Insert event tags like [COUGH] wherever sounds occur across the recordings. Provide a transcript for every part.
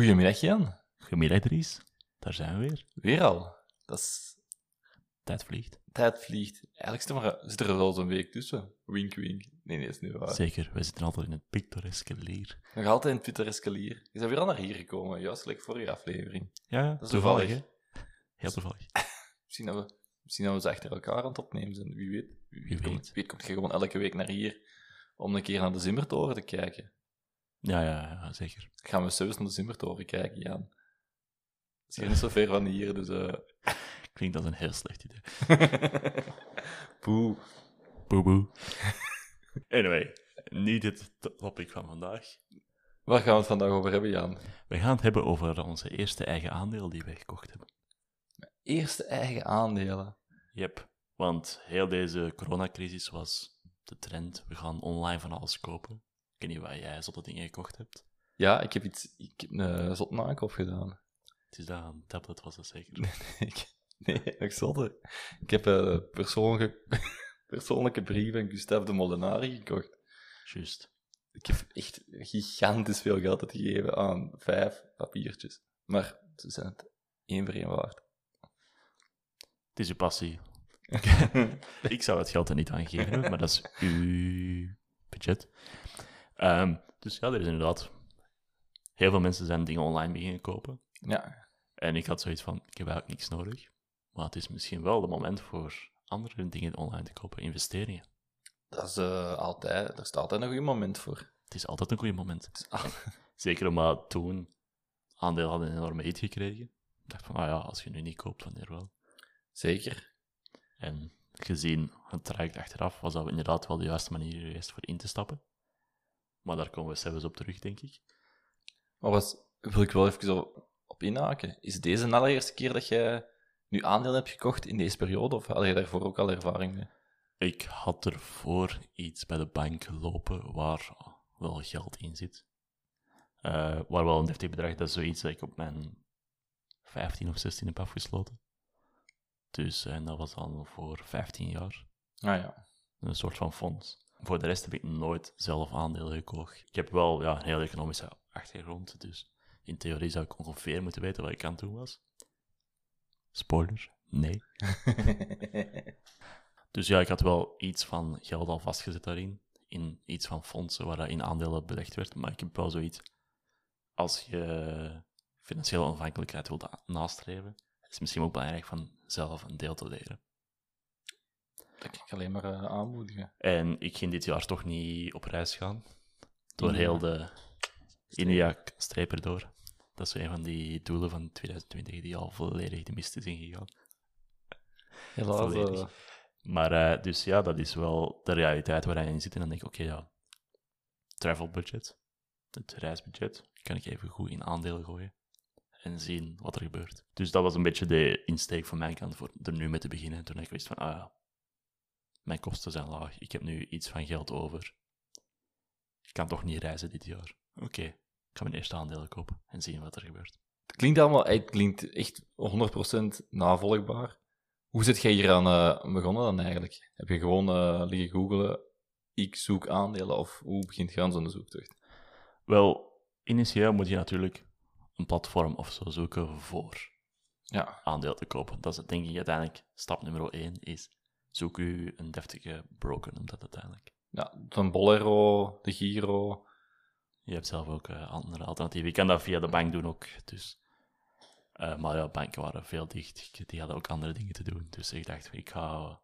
Goedemiddag Jan. Goedemiddag Dries, daar zijn we weer. Weer al. Dat is... Tijd vliegt. Tijd vliegt. Eigenlijk zit er, maar, zit er wel zo'n week tussen. Wink, wink. Nee, nee, dat is niet waar. Zeker, wij zitten altijd in het pittoreske leer. Nog altijd in het pittoreske lier. Je bent weer al naar hier gekomen, juist gelijk vorige aflevering. Ja, Dat is toevallig. toevallig. hè? Heel toevallig. [LAUGHS] Misschien dat, we, misschien dat we ze achter elkaar aan het opnemen zijn. Wie weet. Wie, Wie komt, weet. wie komt je gewoon elke week naar hier om een keer naar de Zimmertoren te kijken. Ja, ja, ja, zeker. Gaan we zelfs naar de Zimmertoren kijken, Jan. Het is hier niet zo ver van hier, dus... eh [LAUGHS] Klinkt als een heel slecht idee. Poeh. Boe boe. Anyway, niet dit to- topic van vandaag. Waar gaan we het vandaag over hebben, Jan? We gaan het hebben over onze eerste eigen aandeel die wij gekocht hebben. Eerste eigen aandelen. Yep, want heel deze coronacrisis was de trend. We gaan online van alles kopen. Ik weet niet waar jij zotte dingen gekocht hebt. Ja, ik heb iets... Ik heb een zot nakoop gedaan. Het is dat, een tablet was dat zeker. [LAUGHS] Ik, nee, ik zotte. Ik heb een persoonlijke, [LAUGHS] persoonlijke brief van Gustave de Molenari gekocht. Juist. Ik heb echt gigantisch veel geld uitgegeven aan vijf papiertjes. Maar ze zijn het één voor één waard. Het is uw passie. [LAUGHS] ik zou het geld er niet aan geven, maar dat is uw budget. Ehm, dus ja, er is inderdaad... Heel veel mensen zijn dingen online beginnen kopen. Ja, En ik had zoiets van, ik heb eigenlijk niks nodig. Maar het is misschien wel het moment voor andere dingen online te kopen, investeringen. dat is eh, altijd... Er staat altijd een goed moment voor. Het is altijd een goed moment. Is [LAUGHS] Zeker omdat toen aandeel hadden een enorme hit gekregen. Ik dacht van, ah ja, als je nu niet koopt, wanneer wel? Zeker. En gezien het traject achteraf, was dat inderdaad wel de juiste manier geweest voor in te stappen. Maar daar komen we zelfs op terug, denk ik. Maar was, wil ik wel even op, op inhaken. Is deze de allereerste keer dat jij nu aandelen hebt gekocht in deze periode? Of had je daarvoor ook al ervaring mee? Ik had ervoor iets bij de bank lopen waar wel geld in zit. Eh, waar wel een deftig bedrag, dat is zoiets dat ik op mijn 15 of 16 heb afgesloten. Dus, en dat was dan voor 15 jaar. Ah ja. Een soort van fonds. Voor de rest heb ik nooit zelf aandelen gekocht. Ik heb wel ja, een heel economische achtergrond, dus in theorie zou ik ongeveer moeten weten wat ik aan het doen was. Spoiler, nee. [LAUGHS] Dus ja, ik had wel iets van geld al vastgezet daarin. In iets van fondsen waar dat in aandelen belegd werd. Maar ik heb wel zoiets. Als je financiële onafhankelijkheid wilt nastreven, is het misschien ook belangrijk van zelf een deel te leren. Dat kan ik alleen maar eh, aanmoedigen. En ik ging dit jaar toch niet op reis gaan. Door heel de India-streep erdoor. Dat is een van die doelen van 2020 die al volledig de mist is ingegaan. Helaas. Eh, Maar eh, dus ja, dat is wel de realiteit waar je in zit. En dan denk ik, oké, ja, travel budget, het reisbudget, kan ik even goed in aandelen gooien en zien wat er gebeurt. Dus dat was een beetje de insteek van mijn kant voor er nu mee te beginnen. Toen ik wist van, ah ja, mijn kosten zijn laag, ik heb nu iets van geld over. Ik kan toch niet reizen dit jaar. Oké, ik ga mijn eerste aandelen kopen en zien wat er gebeurt. Het klinkt allemaal het klinkt echt 100% navolgbaar. Hoe zit jij hier aan eh, begonnen dan eigenlijk? Heb je gewoon eh, liggen googelen, ik zoek aandelen, of hoe begint je aan zo'n zoektocht? Wel, initieel moet je natuurlijk een platform of zo zoeken voor Ja, aandeel te kopen. Dat is denk ik uiteindelijk stap nummer 1 is zoek u een deftige broker, noemt dat uiteindelijk. ja van Bolero, de Giro. Je hebt zelf ook eh, andere alternatieven. Je kan dat via de bank doen ook. Dus. Eh, maar ja, banken waren veel dicht. Die hadden ook andere dingen te doen. Dus ik dacht, ik ga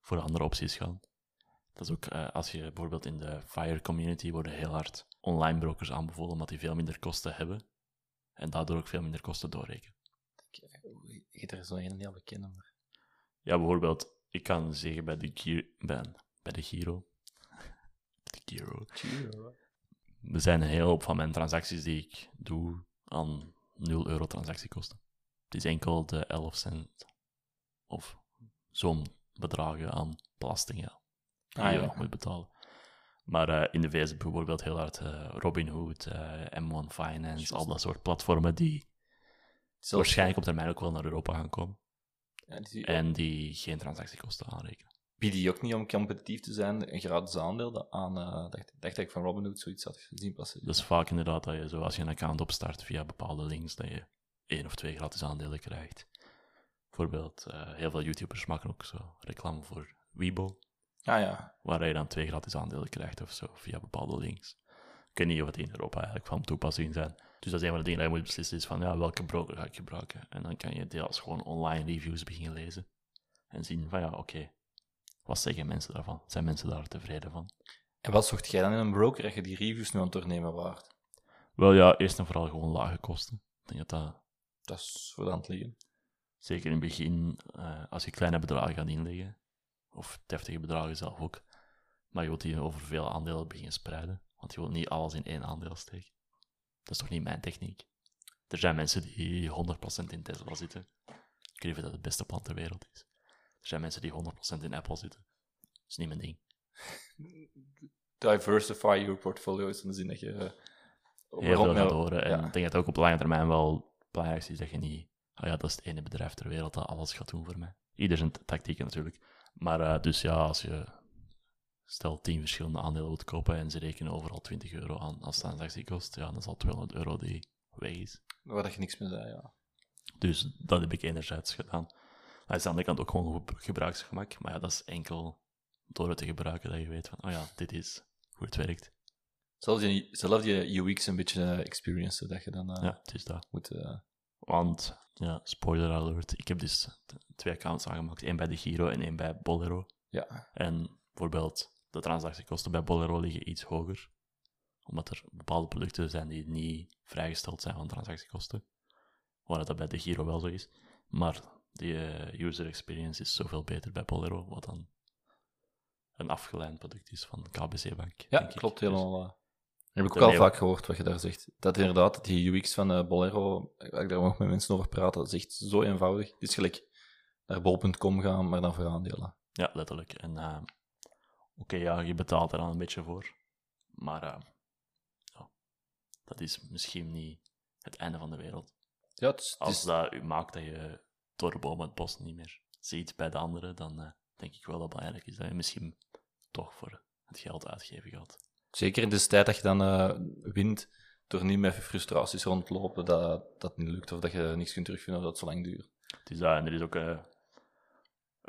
voor andere opties gaan. Dat is ook eh, als je bijvoorbeeld in de FIRE community worden heel hard online brokers aanbevolen, omdat die veel minder kosten hebben. En daardoor ook veel minder kosten doorrekenen. Ik heb er zo een heel bekende, maar... Ja, bijvoorbeeld, ik kan zeggen bij de, Giro, bij, bij de Giro. [LAUGHS] De Giro. Giro. Er zijn een hele hoop van mijn transacties die ik doe aan 0 euro transactiekosten. Het is enkel de 11 cent of zo'n bedragen aan belasting ja, die Ah, je ja. nog moet betalen. Maar eh, in de VS bijvoorbeeld heel hard eh, Robinhood, eh, M1 Finance, al dat soort platformen die waarschijnlijk op termijn ook wel naar Europa gaan komen. Ja, die, En die geen transactiekosten aanrekenen. Biedt die ook niet om competitief te zijn een gratis aandeel aan, eh, dacht, dacht dat ik van Robinhood zoiets had gezien passeren. Dat is vaak inderdaad dat je, zo, als je een account opstart via bepaalde links, dat je één of twee gratis aandelen krijgt. Bijvoorbeeld, eh, heel veel YouTubers maken ook zo reclame voor Weibo, Ah ja, waar je dan twee gratis aandelen krijgt of zo, via bepaalde links. Ik weet niet of het in Europa eigenlijk van toepassing zijn. Dus dat is een van de dingen dat je moet beslissen, is van ja, welke broker ga ik gebruiken? En dan kan je deels gewoon online reviews beginnen lezen. En zien van ja, oké, wat zeggen mensen daarvan? Zijn mensen daar tevreden van? en wat zocht jij dan in een broker dat je die reviews nu aan het doornemen waard? Wel ja, eerst en vooral gewoon lage kosten. Ik denk dat dat Dat is voor de hand liggen. Zeker in het begin, eh, als je kleine bedragen gaat inleggen, of deftige bedragen zelf ook, maar je wilt die over veel aandelen beginnen spreiden, want je wilt niet alles in één aandeel steken. Dat is toch niet mijn techniek? Er zijn mensen die 100% in Tesla zitten. Ik weet niet of dat het beste plan ter wereld is. Er zijn mensen die 100% in Apple zitten. Dat is niet mijn ding. Diversify your portfolio is in de zin dat je... eh, Heel veel gaat horen. En ja. ik denk dat het ook op lange termijn wel het belangrijkste is dat je niet... Oh ja, dat is het ene bedrijf ter wereld dat alles gaat doen voor mij. Ieder zijn tactieken natuurlijk. Maar eh, dus ja, als je stel 10 verschillende aandelen wilt kopen en ze rekenen overal 20 euro aan als transactiekost, ja, dan is al 200 euro die weg is. Waar dat je niks mee zei, ja. Dus dat heb ik enerzijds gedaan. Maar aan de andere kant ook gewoon ge- gebruiksgemak. Maar ja, dat is enkel door het te gebruiken dat je weet van, oh ja, dit is hoe het werkt. Zelfs je, zelf je UX een beetje eh, experience dat je dan eh, Ja, het is dat. moet... eh, Want, ja, spoiler alert, ik heb dus twee accounts aangemaakt. één bij de Giro en één bij Bolero. ja, En bijvoorbeeld, de transactiekosten bij Bolero liggen iets hoger. Omdat er bepaalde producten zijn die niet vrijgesteld zijn van transactiekosten. Waar dat bij de Giro wel zo is. Maar de eh, user experience is zoveel beter bij Bolero, wat dan een afgeleid product is van KBC Bank. ja ik. klopt Dus- helemaal. eh. heb ik ook al vaak gehoord wat je daar zegt. Dat inderdaad, die UX van eh, Bolero, waar ik daar nog met mensen over praat, dat is echt zo eenvoudig. Het is gelijk naar bol.com gaan, maar dan voor aandelen. Ja, letterlijk. En eh, oké, ja, je betaalt er dan een beetje voor. Maar eh, ja, dat is misschien niet het einde van de wereld. Ja, het is, Als dat u maakt dat je door de bomen het bos niet meer ziet bij de anderen, dan eh, denk ik wel dat het belangrijk is dat je misschien toch voor het geld uitgeven gaat. zeker in de tijd dat je dan eh, wint, door niet met frustraties rondlopen, dat dat niet lukt, of dat je niks kunt terugvinden, of dat het zo lang duurt. Het is dat, en er is ook,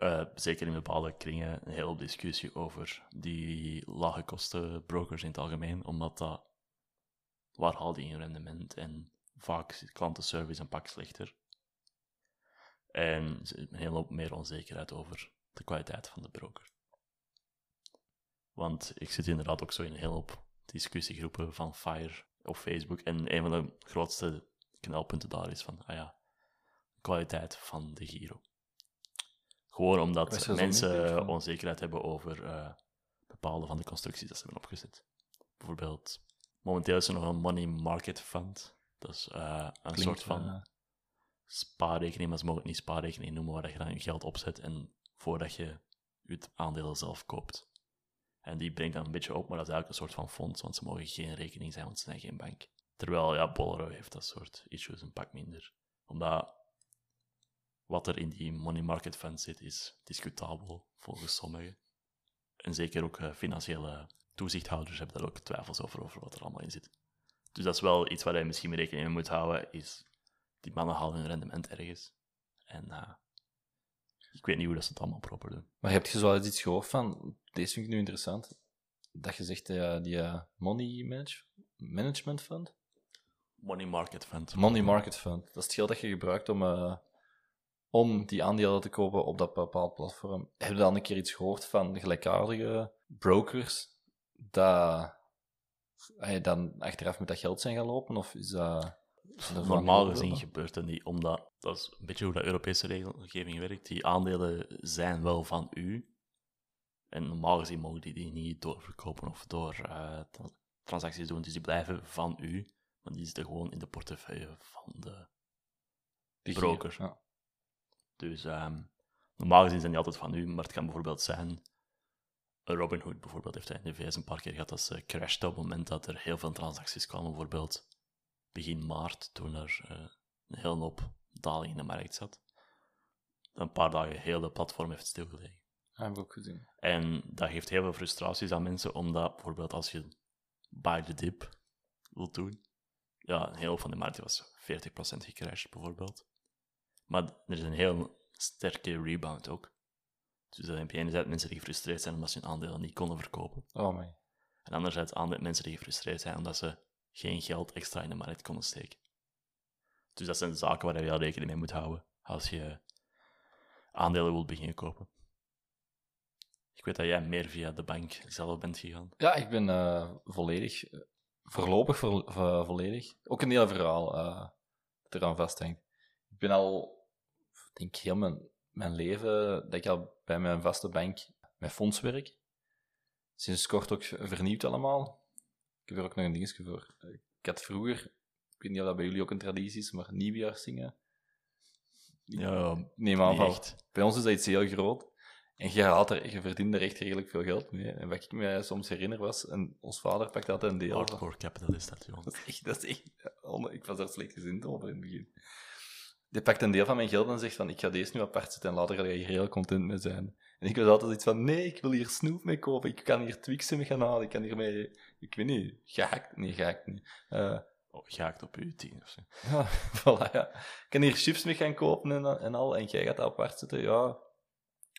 eh, zeker in bepaalde kringen, een hele discussie over die lage kosten brokers in het algemeen, omdat dat, waar haal die in rendement? En vaak klantenservice een pak slechter. En een hele hoop meer onzekerheid over de kwaliteit van de broker. Want ik zit inderdaad ook zo in een hele hoop discussiegroepen van Fire op Facebook. En een van de grootste knelpunten daar is van, ah ja, kwaliteit van de Giro. Gewoon omdat mensen onzekerheid hebben over eh, bepaalde van de constructies dat ze hebben opgezet. Bijvoorbeeld, momenteel is er nog een money market fund. Dat is eh, een Klinkt, soort van eh, spaarrekening, maar ze mogen het niet spaarrekening noemen, waar je dan je geld opzet en voordat je je aandelen zelf koopt. En die brengt dan een beetje op, maar dat is eigenlijk een soort van fonds, want ze mogen geen rekening zijn, want ze zijn geen bank. Terwijl, ja, Bolero heeft dat soort issues een pak minder. Omdat wat er in die money market fund zit, is discutabel, volgens sommigen. En zeker ook eh, financiële toezichthouders hebben daar ook twijfels over, over wat er allemaal in zit. Dus dat is wel iets waar je misschien mee rekening mee moet houden, is die mannen halen hun rendement ergens. En eh, ik weet niet hoe dat ze het allemaal proper doen. Maar heb je zo eens iets gehoord van, deze vind ik nu interessant, dat je zegt, eh, die Money manage, Management Fund? Money market fund. Money Market Fund, dat is het geld dat je gebruikt om, om die aandelen te kopen op dat bepaald platform. Heb je dan een keer iets gehoord van gelijkaardige brokers, dat hij dan achteraf met dat geld zijn gaan lopen? Of is dat... Normaal gezien gebeurt dat niet, omdat dat is een beetje hoe de Europese regelgeving werkt. Die aandelen zijn wel van u. En normaal gezien mogen die die niet doorverkopen of door eh, tra- transacties doen, dus die blijven van u. Maar die zitten gewoon in de portefeuille van de broker. Ja. Dus ehm, normaal gezien zijn die altijd van u, maar het kan bijvoorbeeld zijn. Robinhood bijvoorbeeld heeft hij in de VS een paar keer gehad dat ze crashte op het moment dat er heel veel transacties kwamen. Bijvoorbeeld begin maart, toen er eh, een hele hoop daling in de markt zat. Een paar dagen heel de platform heeft stilgelegen. Dat heb ik ook gezien. En dat geeft heel veel frustraties aan mensen, omdat bijvoorbeeld als je buy the dip wilt doen, ja, een heel van de markt was 40% gecrashed bijvoorbeeld. Maar er is een heel sterke rebound ook. Dus dan heb je enerzijds mensen die gefrustreerd zijn omdat ze hun aandelen niet konden verkopen. Oh, my. En anderzijds mensen die gefrustreerd zijn omdat ze geen geld extra in de markt konden steken. Dus dat zijn zaken waar je wel rekening mee moet houden als je aandelen wilt beginnen kopen. Ik weet dat jij meer via de bank zelf bent gegaan. Ja, ik ben eh, volledig, eh, voorlopig vo- vo- volledig. Ook een heel verhaal eh, dat eraan vasthangt. Ik ben al, denk heel mijn, mijn leven, dat ik al bij mijn vaste bank met fonds werk. Sinds kort ook vernieuwd allemaal. Ik heb er ook nog een dingetje voor. Ik had vroeger, ik weet niet of dat bij jullie ook een traditie is, maar nieuwjaarszingen. Ja, neem aan van, echt. bij ons is dat iets heel groot. En je, had er, je verdient er echt redelijk veel geld mee. En wat ik me soms herinner was, en ons vader pakt altijd een deel. Hardcore capitalist dat, Johan. Dat is echt, dat is echt on- ik was daar slecht gezind over in het begin. Die pakt een deel van mijn geld en zegt van, ik ga deze nu apart zetten en later ga je hier heel content mee zijn. En ik was altijd iets van, nee, ik wil hier snoep mee kopen, ik kan hier Twixen mee gaan halen, ik kan hiermee, ik weet niet, gehakt, nee, gehakt niet. Eh, Oh, gehaakt op uw tien of zo. ja, [LAUGHS] voilà, ja. Ik kan hier chips mee gaan kopen en, en al, en jij gaat dat apart zetten, ja.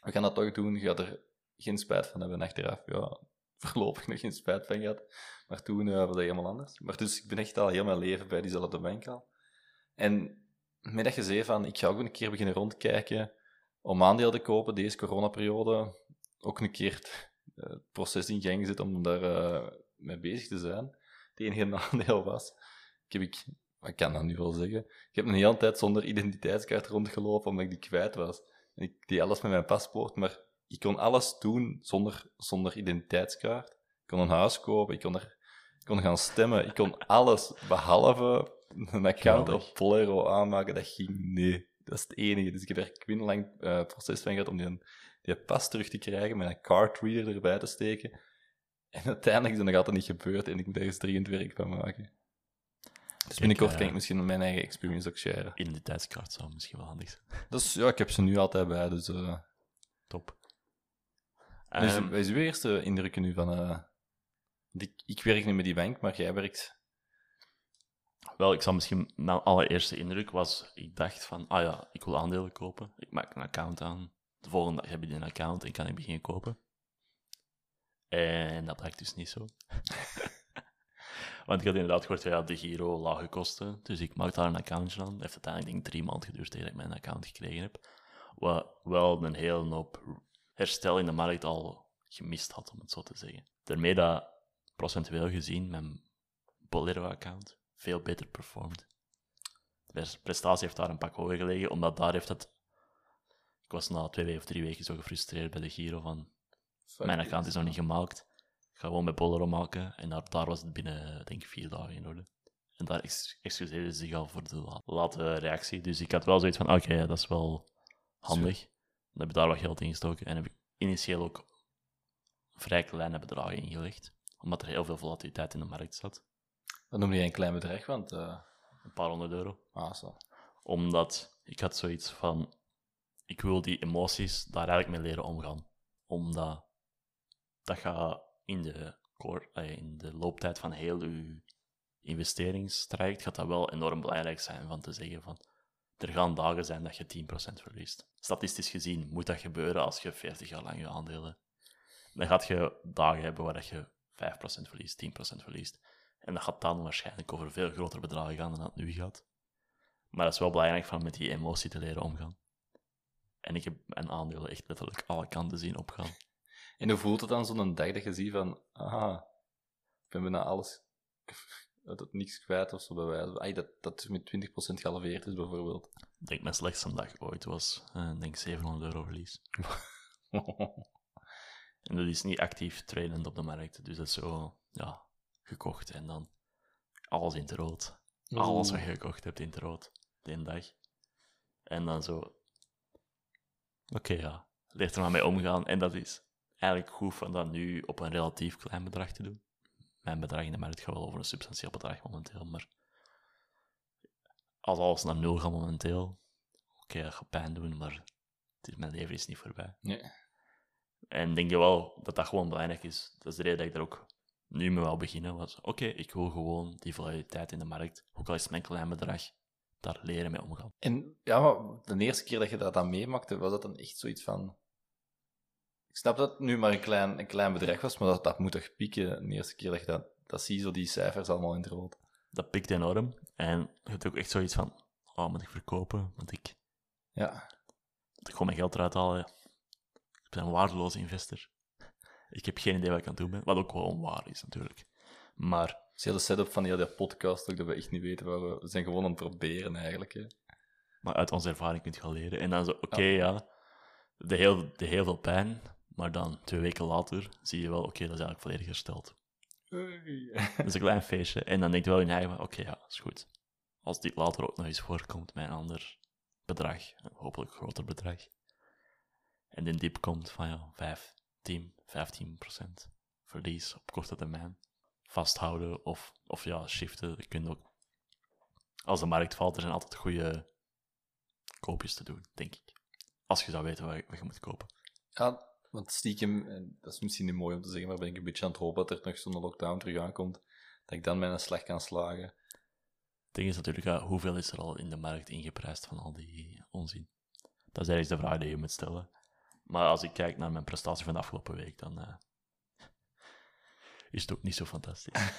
We gaan dat toch doen, je gaat er geen spijt van hebben achteraf. Ja, voorlopig nog geen spijt van gehad. Maar toen eh, was dat helemaal anders. Maar dus ik ben echt al heel mijn leven bij diezelfde bank al. En je zei van, ik ga ook een keer beginnen rondkijken om aandelen te kopen deze coronaperiode, ook een keer het, eh, proces in gang zet om daar eh, mee bezig te zijn. Het enige [LAUGHS] nadeel was, ik heb ik, wat kan dat nu wel zeggen? Ik heb een hele tijd zonder identiteitskaart rondgelopen omdat ik die kwijt was. Ik deed alles met mijn paspoort, maar ik kon alles doen zonder, zonder identiteitskaart. Ik kon een huis kopen, ik kon, er, ik kon gaan stemmen, ik kon alles behalve een account Geweldig. op Polero aanmaken. Dat ging nee. Dat is het enige. Dus ik heb er een lang eh, proces van gehad om die, die pas terug te krijgen, met een card reader erbij te steken. En uiteindelijk is dat nog altijd niet gebeurd en ik moet ergens dringend werk van maken. Dus binnenkort eh, kan ik misschien mijn eigen experience ook sharen. Identiteitskaart zou misschien wel handig zijn. Dus ja, ik heb ze nu altijd bij, dus... eh Top. dus wat is uw eerste indrukken nu van... eh, ik, ik werk nu met die bank, maar jij werkt... Wel, ik zal misschien... Mijn allereerste indruk was... Ik dacht van... Ah ja, ik wil aandelen kopen. Ik maak een account aan. De volgende dag heb je een account en kan ik beginnen kopen. En dat blijkt dus niet zo. [LAUGHS] Want ik had inderdaad gehoord, ja, de Giro, lage kosten. Dus ik maak daar een accountje aan. Het heeft uiteindelijk denk ik drie maanden geduurd tegen ik mijn account gekregen heb. Wat wel een hele hoop herstel in de markt al gemist had, om het zo te zeggen. Daarmee dat procentueel gezien mijn Bolero-account veel beter performed. De pres- prestatie heeft daar een pak hoger gelegen, omdat daar heeft het... Ik was na twee of drie weken zo gefrustreerd bij de Giro van... Mijn account is nog niet gemaakt. Ik ga gewoon met Bolero maken. En daar, daar was het binnen, denk ik, vier dagen in orde. En daar ex excuseerde ze zich al voor de la- late reactie. Dus ik had wel zoiets van, oké, dat is wel handig. Dan heb ik daar wat geld in gestoken. En heb ik initieel ook vrij kleine bedragen ingelegd. Omdat er heel veel volatiliteit in de markt zat. Dat noem je een klein bedrag, want... eh Een paar honderd euro. ah, zo. Omdat ik had zoiets van... Ik wil die emoties daar eigenlijk mee leren omgaan. Omdat dat gaat in de, core, eh, in de looptijd van heel uw investeringstraject gaat dat wel enorm belangrijk zijn van te zeggen van... Er gaan dagen zijn dat je 10% verliest. Statistisch gezien moet dat gebeuren als je 40 jaar lang je aandelen... Dan gaat je dagen hebben waar dat je 5% verliest, 10% verliest. En dat gaat dan waarschijnlijk over veel grotere bedragen gaan dan dat het nu gaat. Maar het is wel belangrijk van met die emotie te leren omgaan. En ik heb mijn aandelen echt letterlijk alle kanten zien opgaan. [LAUGHS] En hoe voelt het dan zo'n dag dat je ziet van... Aha, ik ben bijna alles... [LAUGHS] Dat het niks kwijt of zo bij wijze van- Ai, dat, dat met 20% gehalveerd is, bijvoorbeeld. Ik denk mijn slechtste dag ooit was, ik denk 700 euro verlies. [LAUGHS] En dat is niet actief trainend op de markt. Dus dat is zo, ja, gekocht en dan alles in het rood. Alles wat je gekocht hebt in het rood. Die dag. En dan zo... Oké, ja. Leer er maar mee omgaan. En dat is eigenlijk goed van dat nu op een relatief klein bedrag te doen. Mijn bedrag in de markt gaat wel over een substantieel bedrag momenteel, maar... Als alles naar nul gaat momenteel... Oké, dat gaat pijn doen, maar het is, mijn leven is niet voorbij. Nee. En denk je wel dat dat gewoon belangrijk is. Dat is de reden dat ik er ook nu mee wil beginnen. Was, oké, ik wil gewoon die volatiliteit in de markt, ook al is het mijn klein bedrag, daar leren mee omgaan. En ja, maar de eerste keer dat je dat dan meemaakte, was dat dan echt zoiets van... Ik snap dat het nu maar een klein, een klein bedrag was, maar dat, dat moet toch pieken de eerste keer dat je dat, dat ziet, zo die cijfers allemaal in het rood. Dat pikt enorm. En je hebt ook echt zoiets van, oh, moet ik verkopen? Want ik, Ja. moet ik gewoon mijn geld eruit halen. Ik ben een waardeloze investor. Ik heb geen idee wat ik aan het doen ben. Wat ook wel onwaar is, natuurlijk. Maar Het is heel de setup van die hele podcast, ook dat we echt niet weten waar we... We zijn gewoon aan het proberen, eigenlijk. Hè. Maar uit onze ervaring kun je gaan leren. En dan zo, oké, ja, de heel, de heel veel pijn, maar dan twee weken later zie je wel, oké, dat is eigenlijk volledig hersteld. Dat is een klein feestje. En dan denk je wel in je eigen, oké, ja, is goed. Als dit later ook nog eens voorkomt met een ander bedrag, een hopelijk groter bedrag, en de diep komt van ja, 5, 10, 15 procent verlies op korte termijn, vasthouden of, of ja, shiften, je ook. Als de markt valt, er zijn altijd goede koopjes te doen, denk ik. Als je zou weten wat je, wat je moet kopen. Ja, want stiekem, en dat is misschien niet mooi om te zeggen, maar ben ik een beetje aan het hopen dat er nog zo'n lockdown terug aankomt, dat ik dan mijn slag kan slagen. Het ding is natuurlijk, ja, hoeveel is er al in de markt ingeprijsd van al die onzin? Dat is eigenlijk de vraag die je moet stellen. Maar als ik kijk naar mijn prestatie van de afgelopen week, dan eh, is het ook niet zo fantastisch.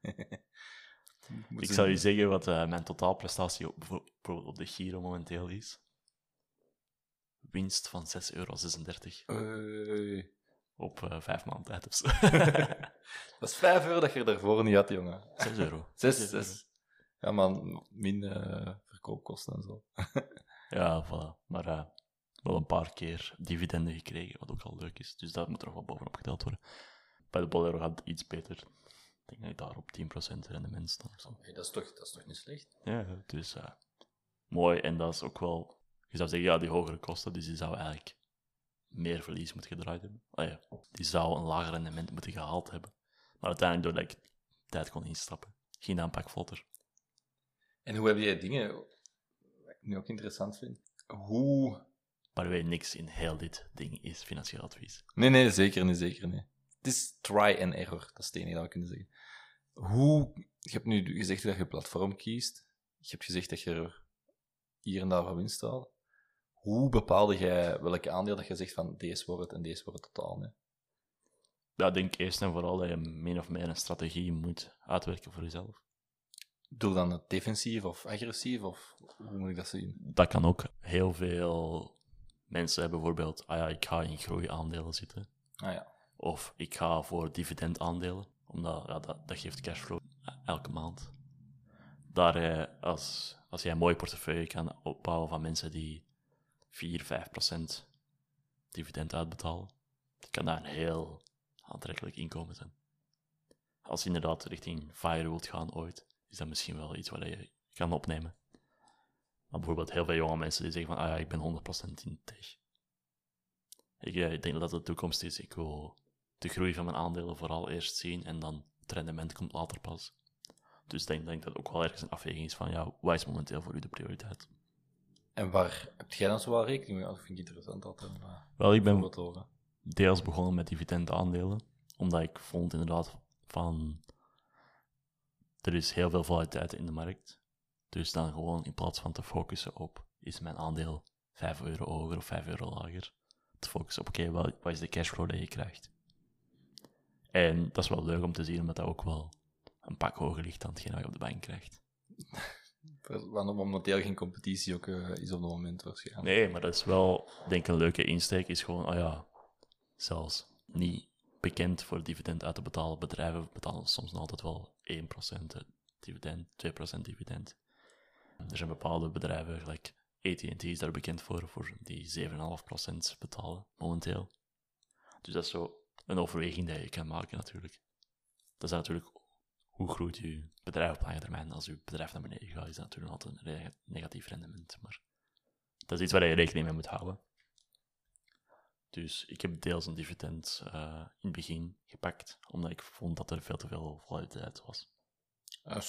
[LAUGHS] ik zou je zeggen wat eh, mijn totaalprestatie op, bijvo- bijvoorbeeld op de Giro momenteel is. Winst van 6,36 euro op eh, vijf maanden tijd of zo. [LAUGHS] [LAUGHS] Dat is 5 euro dat je daarvoor niet had, jongen. 6 euro. 6, 6. Ja, man, min verkoopkosten en zo. Ja, voilà. Maar eh, wel een paar keer dividenden gekregen, wat ook al leuk is. Dus dat moet er nog wat bovenop geteld worden. Bij de Bolero gaat het iets beter. Ik denk dat ik daar op 10% rendement sta. Hey, dat, is toch, dat is toch niet slecht? Ja, dus eh, mooi. En dat is ook wel... Je zou zeggen, ja, die hogere kosten, dus die zou eigenlijk meer verlies moeten gedraaid hebben. Ah ja, die zou een lager rendement moeten gehaald hebben. Maar uiteindelijk, doordat ik tijd kon instappen, ging dat een pak vlotter. En hoe heb jij dingen, wat ik nu ook interessant vind, hoe... Maar weet niks in heel dit ding is financieel advies. Nee, nee, zeker niet, zeker niet. Het is try and error, dat is het enige dat we kunnen zeggen. Hoe... Je hebt nu gezegd dat je platform kiest. Je hebt gezegd dat je er hier en daar van winst haalt. Hoe bepaalde jij welke aandeel dat je zegt van deze wordt het en deze wordt het totaal niet? Ja, ik denk eerst en vooral dat je min of meer een strategie moet uitwerken voor jezelf. Doe dan het defensief of agressief, of hoe moet ik dat zien? Dat kan ook. Heel veel mensen hebben bijvoorbeeld, ah ja, ik ga in groeiaandelen zitten. Ah ja. Of ik ga voor dividendaandelen, omdat ja, dat, dat geeft cashflow elke maand. Daar, eh, als, als jij een mooie portefeuille kan opbouwen van mensen die 4, 5 procent dividend uitbetalen, kan dat een heel aantrekkelijk inkomen zijn. Als je inderdaad richting FIRE wilt gaan ooit, is dat misschien wel iets wat je kan opnemen. Maar bijvoorbeeld heel veel jonge mensen die zeggen van, ah ja, ik ben 100% in tech. Ik, eh, denk dat dat de toekomst is. Ik wil de groei van mijn aandelen vooral eerst zien en dan het rendement komt later pas. Dus ik denk, denk dat het ook wel ergens een afweging is van, ja, wat is momenteel voor u de prioriteit? En waar heb jij dan zo wel rekening mee? Dat vind ik interessant altijd om eh, Wel, ik ben deels begonnen met dividendaandelen, omdat ik vond inderdaad van, er is heel veel volatiliteit in de markt. Dus dan gewoon in plaats van te focussen op, is mijn aandeel 5 euro hoger of 5 euro lager, te focussen op, oké, wat, wat is de cashflow dat je krijgt? En dat is wel leuk om te zien, omdat dat ook wel een pak hoger ligt dan hetgeen wat je op de bank krijgt. Want momenteel geen competitie ook eh, is op het moment waarschijnlijk. Nee, maar dat is wel, denk ik, een leuke insteek. Is gewoon, oh ja, zelfs niet bekend voor dividend uit te betalen bedrijven betalen soms nog altijd wel 1% dividend, 2% dividend. Er zijn bepaalde bedrijven, gelijk AT&T is daar bekend voor, voor die 7,5% betalen momenteel. Dus dat is zo een overweging die je kan maken natuurlijk. Dat is natuurlijk hoe groeit je bedrijf op lange termijn? Als je bedrijf naar beneden gaat, is dat natuurlijk altijd een negatief rendement. Maar dat is iets waar je rekening mee moet houden. Dus ik heb deels een dividend eh, in het begin gepakt, omdat ik vond dat er veel te veel volatiliteit was.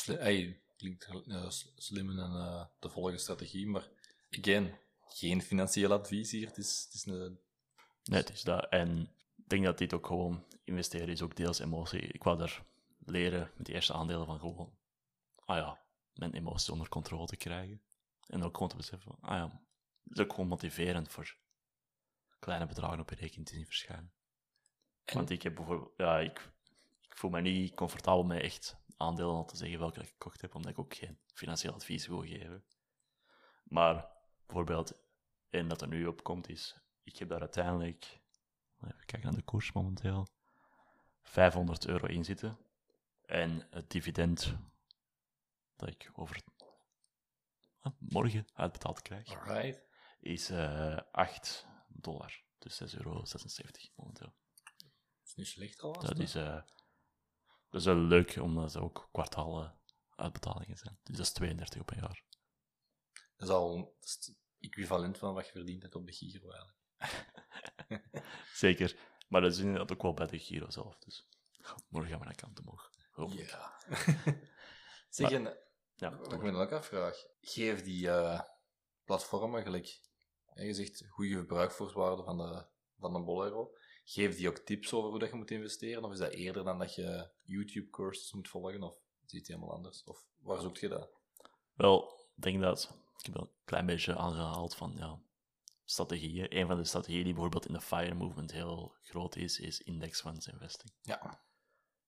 Hey, klinkt eh, s- slim en eh, te volgen strategie, maar again, geen financieel advies hier. Het is, het is een... Nee, het is dat. En ik denk dat dit ook gewoon investeren is ook deels emotie. Ik wou daar leren met die eerste aandelen van gewoon, ah ja, mijn emoties onder controle te krijgen. En ook gewoon te beseffen, van, ah ja, het is ook gewoon motiverend voor kleine bedragen op je rekening te zien verschijnen. Want ik heb bijvoorbeeld, ja, ik, ik voel me niet comfortabel met echt aandelen al te zeggen welke ik gekocht heb, omdat ik ook geen financieel advies wil geven. Maar bijvoorbeeld, één dat er nu op komt is, ik heb daar uiteindelijk, even kijken naar de koers momenteel, 500 euro in zitten. En het dividend dat ik over ah, morgen uitbetaald krijg, Alright. is eh 8 dollar. Dus 6,76 euro momenteel. Dat is niet slecht al. Dat is, eh, dat is wel leuk, omdat ze ook kwartalen uitbetalingen zijn. Dus dat is 32 op een jaar. Dat is al dat is het equivalent van wat je verdient hebt op de Giro eigenlijk. [LAUGHS] Zeker. Maar dat is inderdaad ook wel bij de Giro zelf. Dus morgen gaan we naar kant omhoog. Hopelijk. Ja. [LAUGHS] zeg, en, Ja, wat ik me dan ook afvraag, geef die eh, platformen gelijk, je zegt goede verbruiksvoorwaarden van de, van de Bolero, geef die ook tips over hoe dat je moet investeren? Of is dat eerder dan dat je YouTube-courses moet volgen? Of is het helemaal anders? Of waar zoekt je dat? Wel, ik denk dat... Ik heb wel een klein beetje aangehaald van, ja, strategieën. Een van de strategieën die bijvoorbeeld in de FIRE movement heel groot is, is index funds investing. Ja.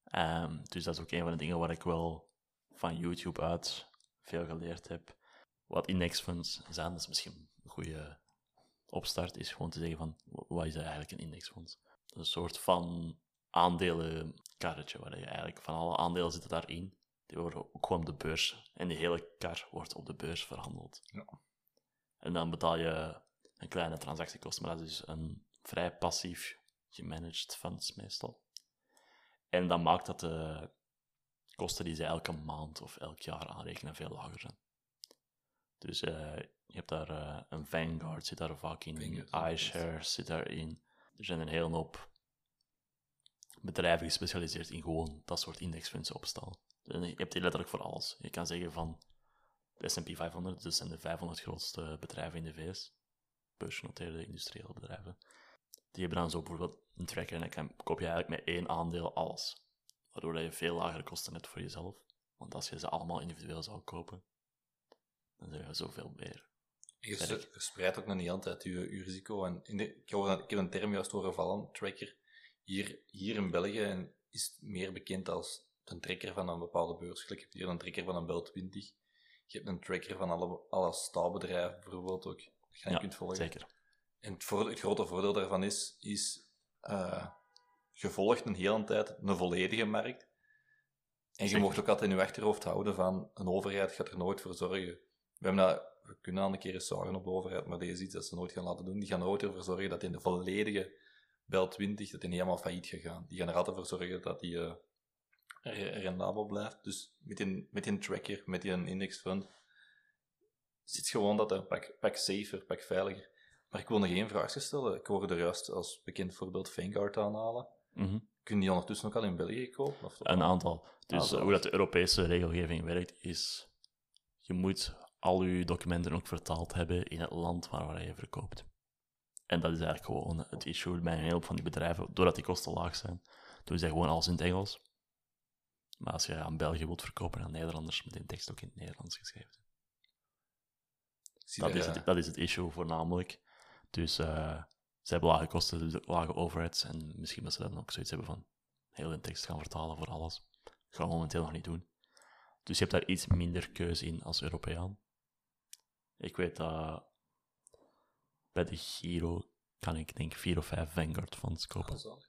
Ehm, dus dat is ook een van de dingen waar ik wel van YouTube uit veel geleerd heb. Wat indexfunds zijn, dat is misschien een goede opstart, is gewoon te zeggen van, wa- wat is eigenlijk een indexfonds? Een soort van aandelenkarretje, waar je eigenlijk van alle aandelen zitten daarin. Die worden ook gewoon op de beurs. En die hele kar wordt op de beurs verhandeld. Ja. En dan betaal je een kleine transactiekosten, maar dat is dus een vrij passief gemanaged funds meestal. En dat maakt dat de kosten die ze elke maand of elk jaar aanrekenen veel lager zijn. Dus eh, je hebt daar eh, een Vanguard zit daar vaak in, iShares zit daarin. Er zijn een hele hoop bedrijven gespecialiseerd in gewoon dat soort indexfundsen opstellen. En je hebt die letterlijk voor alles. Je kan zeggen van de S&P 500, dus zijn de 500 grootste bedrijven in de VS, beursgenoteerde industriële bedrijven. Die hebben dan zo bijvoorbeeld een tracker en dan kan, koop je eigenlijk met één aandeel alles. Waardoor je veel lagere kosten hebt voor jezelf. Want als je ze allemaal individueel zou kopen, dan zou je zoveel meer. Je verspreidt ook nog niet altijd je, je risico. En in de, ik, hoor, ik heb een term juist horen vallen, tracker. Hier, hier in België en is meer bekend als een tracker van een bepaalde beurs. Je hebt hier een tracker van een Bel 20. Je hebt een tracker van alle, alle staalbedrijven bijvoorbeeld ook. Dat je dan kunt volgen. zeker. En het, voor, het grote voordeel daarvan is, is eh, je volgt een hele tijd een volledige markt. En je mocht ook altijd in je achterhoofd houden van een overheid gaat er nooit voor zorgen. We, hebben dat, we kunnen al een keer eens zagen op de overheid, maar deze is iets dat ze nooit gaan laten doen. Die gaan er nooit ervoor zorgen dat in de volledige Bel 20 dat die niet helemaal failliet gegaan. Die gaan er altijd voor zorgen dat die re- rendabel blijft. Dus met die, met die tracker, met die index fund, zit gewoon dat een pak, pak safer, pak veiliger. Maar ik wil nog één vraag stellen. Ik hoorde er juist als bekend voorbeeld Vanguard aanhalen. Mhm. Kunnen die ondertussen ook al in België kopen? Of Een aantal. Dus Ah, eh, hoe dat de Europese regelgeving werkt, is je moet al je documenten ook vertaald hebben in het land waar, waar je verkoopt. En dat is eigenlijk gewoon het issue bij een hele hoop van die bedrijven. Doordat die kosten laag zijn, doen ze gewoon alles in het Engels. Maar als je aan België wilt verkopen aan Nederlanders, moet die tekst ook in het Nederlands geschreven zijn. Dat is, eh, het, dat is het issue voornamelijk. Dus eh, ze hebben lage kosten, dus lage overheads. En misschien dat ze dan ook zoiets hebben van heel de tekst gaan vertalen voor alles. Dat gaan we momenteel nog niet doen. Dus je hebt daar iets minder keuze in als Europeaan. Ik weet dat bij de Giro kan ik denk vier of vijf Vanguard funds kopen.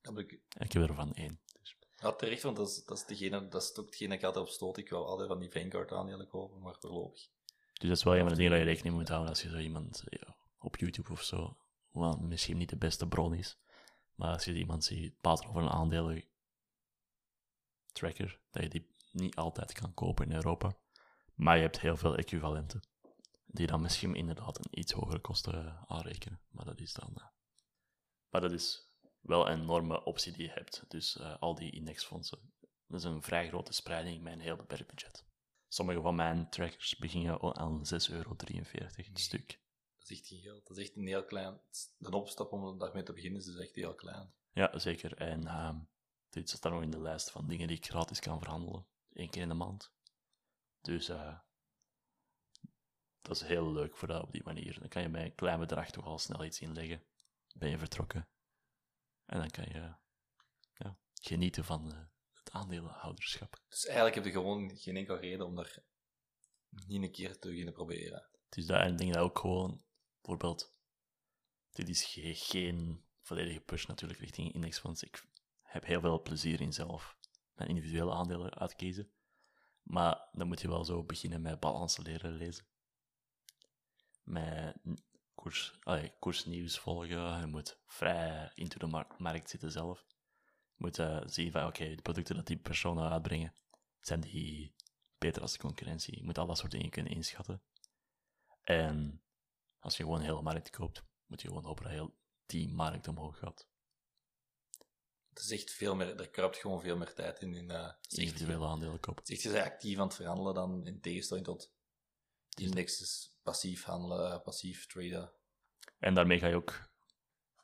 heb ik ik heb er van één. Dus. Ja, terecht, want dat is, dat, is degene, dat is ook hetgene dat ik altijd op stoot. Ik wil altijd van die Vanguard aandelen kopen, maar voorlopig. dus dat is wel een van de dingen dat je rekening moet houden als je zo iemand ja, op YouTube of zo, wat misschien niet de beste bron is, maar als je iemand ziet praten over een aandeel tracker, dat je die niet altijd kan kopen in Europa. Maar je hebt heel veel equivalenten, die dan misschien inderdaad een iets hogere kosten eh, aanrekenen. Maar dat is dan... eh, Maar dat is wel een enorme optie die je hebt. Dus eh, al die indexfondsen. Dat is een vrij grote spreiding met een heel beperkt budget. Sommige van mijn trackers beginnen al aan 6,43 euro het stuk. Dat is echt geen geld. Dat is echt een heel klein... De opstap om daarmee te beginnen is dus echt heel klein. Ja, zeker. En ehm dit staat nog in de lijst van dingen die ik gratis kan verhandelen. Eén keer in de maand. Dus eh, dat is heel leuk voor dat op die manier. Dan kan je bij een klein bedrag toch al snel iets inleggen. Ben je vertrokken. En dan kan je ja, genieten van eh, het aandeelhouderschap. Dus eigenlijk heb je gewoon geen enkele reden om daar niet een keer te beginnen proberen. Het is en ik denk dat ook gewoon, bijvoorbeeld, dit is ge- geen volledige push natuurlijk richting indexfonds. Ik heb heel veel plezier in zelf mijn individuele aandelen uitkiezen. Maar dan moet je wel zo beginnen met balansen leren lezen. Met koers, allee, koersnieuws volgen. Je moet vrij into de mar- markt zitten zelf. Je moet eh, zien van, oké, de producten dat die personen uitbrengen, zijn die beter als de concurrentie? Je moet al dat soort dingen kunnen inschatten. En als je gewoon hele markt koopt, moet je gewoon hopen dat heel die markt omhoog gaat. Het is echt veel meer... Er kruipt gewoon veel meer tijd in. in eh, echt- Individuele aandelen kopen. Het is echt actief aan het verhandelen dan in tegenstelling tot indexes, passief handelen, passief traden. En daarmee ga je ook,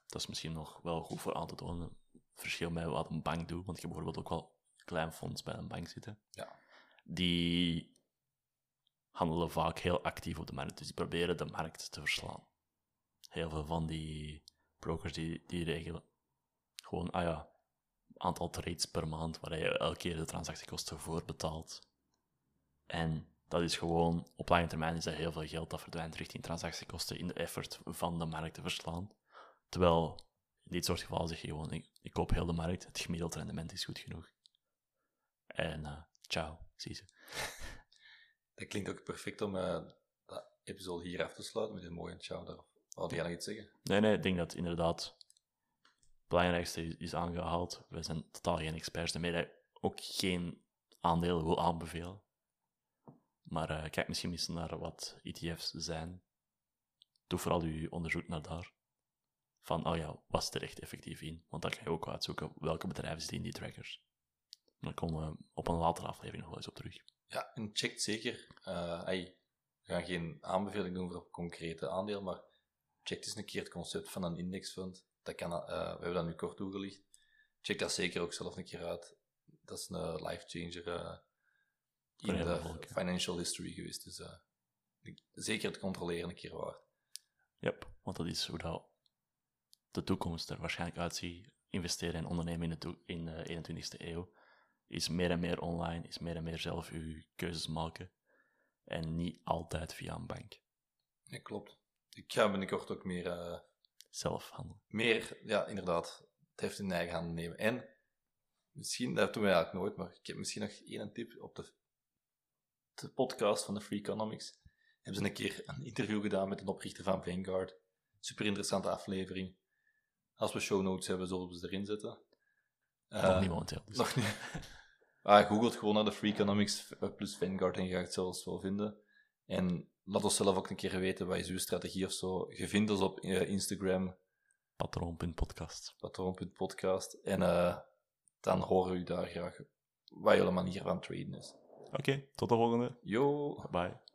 dat is misschien nog wel goed voor aan te tonen, verschil met wat een bank doet. Want je hebt bijvoorbeeld ook wel klein fonds bij een bank zitten. Ja. Die handelen vaak heel actief op de markt. Dus die proberen de markt te verslaan. Heel veel van die brokers die, die regelen gewoon, ah ja, aantal trades per maand, waar je elke keer de transactiekosten voor betaalt. En dat is gewoon, op lange termijn is dat heel veel geld dat verdwijnt richting transactiekosten in de effort van de markt te verslaan. Terwijl, in dit soort gevallen zeg je gewoon, ik, ik koop heel de markt, het gemiddeld rendement is goed genoeg. En eh ciao, zie ze. [LAUGHS] Dat klinkt ook perfect om eh dat episode hier af te sluiten met een mooie ciao daarop. Wou jij nog iets zeggen? Nee, nee, ik denk dat inderdaad belangrijkste is, aangehaald. We zijn totaal geen experts, daarmee dat ook geen aandelen wil aanbevelen. Maar eh, kijk misschien eens naar wat ETF's zijn. Doe vooral uw onderzoek naar daar. Van, oh ja, wat is er echt effectief in? Want dan kan je ook uitzoeken welke bedrijven zitten in die trackers. Dan komen we op een latere aflevering nog wel eens op terug. Ja, en check zeker. eh, hey, we gaan geen aanbeveling doen voor concrete aandeel, maar check eens een keer het concept van een indexfund. Dat kan, eh, we hebben dat nu kort toegelicht. Check dat zeker ook zelf een keer uit. Dat is een life changer eh, in de ja. financial history geweest. Dus eh, zeker het controleren een keer waard. Yep, want dat is hoe dat de toekomst er waarschijnlijk uitziet. Investeren en ondernemen in de, in de 21ste eeuw is meer en meer online, is meer en meer zelf uw keuzes maken. En niet altijd via een bank. Ja, klopt. Ik ga binnenkort ook meer, Zelf handelen. meer, ja, inderdaad, het heft in eigen handen nemen. En misschien, dat doen wij eigenlijk nooit, maar ik heb misschien nog één tip op de, de podcast van de Free Economics. Hebben ze een keer een interview gedaan met een oprichter van Vanguard. Super interessante aflevering. Als we show notes hebben, zullen we ze erin zetten. Nog Eh, niet momenteel. Dus. Nog niet. [LAUGHS] Ah, googelt gewoon naar de Free Economics plus Vanguard en je gaat het zelfs wel vinden. En laat ons zelf ook een keer weten, wat is uw strategie of zo. Je vindt ons op eh, Instagram, Patroon.podcast. patroon.podcast. En eh, dan horen we u daar graag wat jullie manier van traden is. Oké, tot de volgende. Yo! Bye.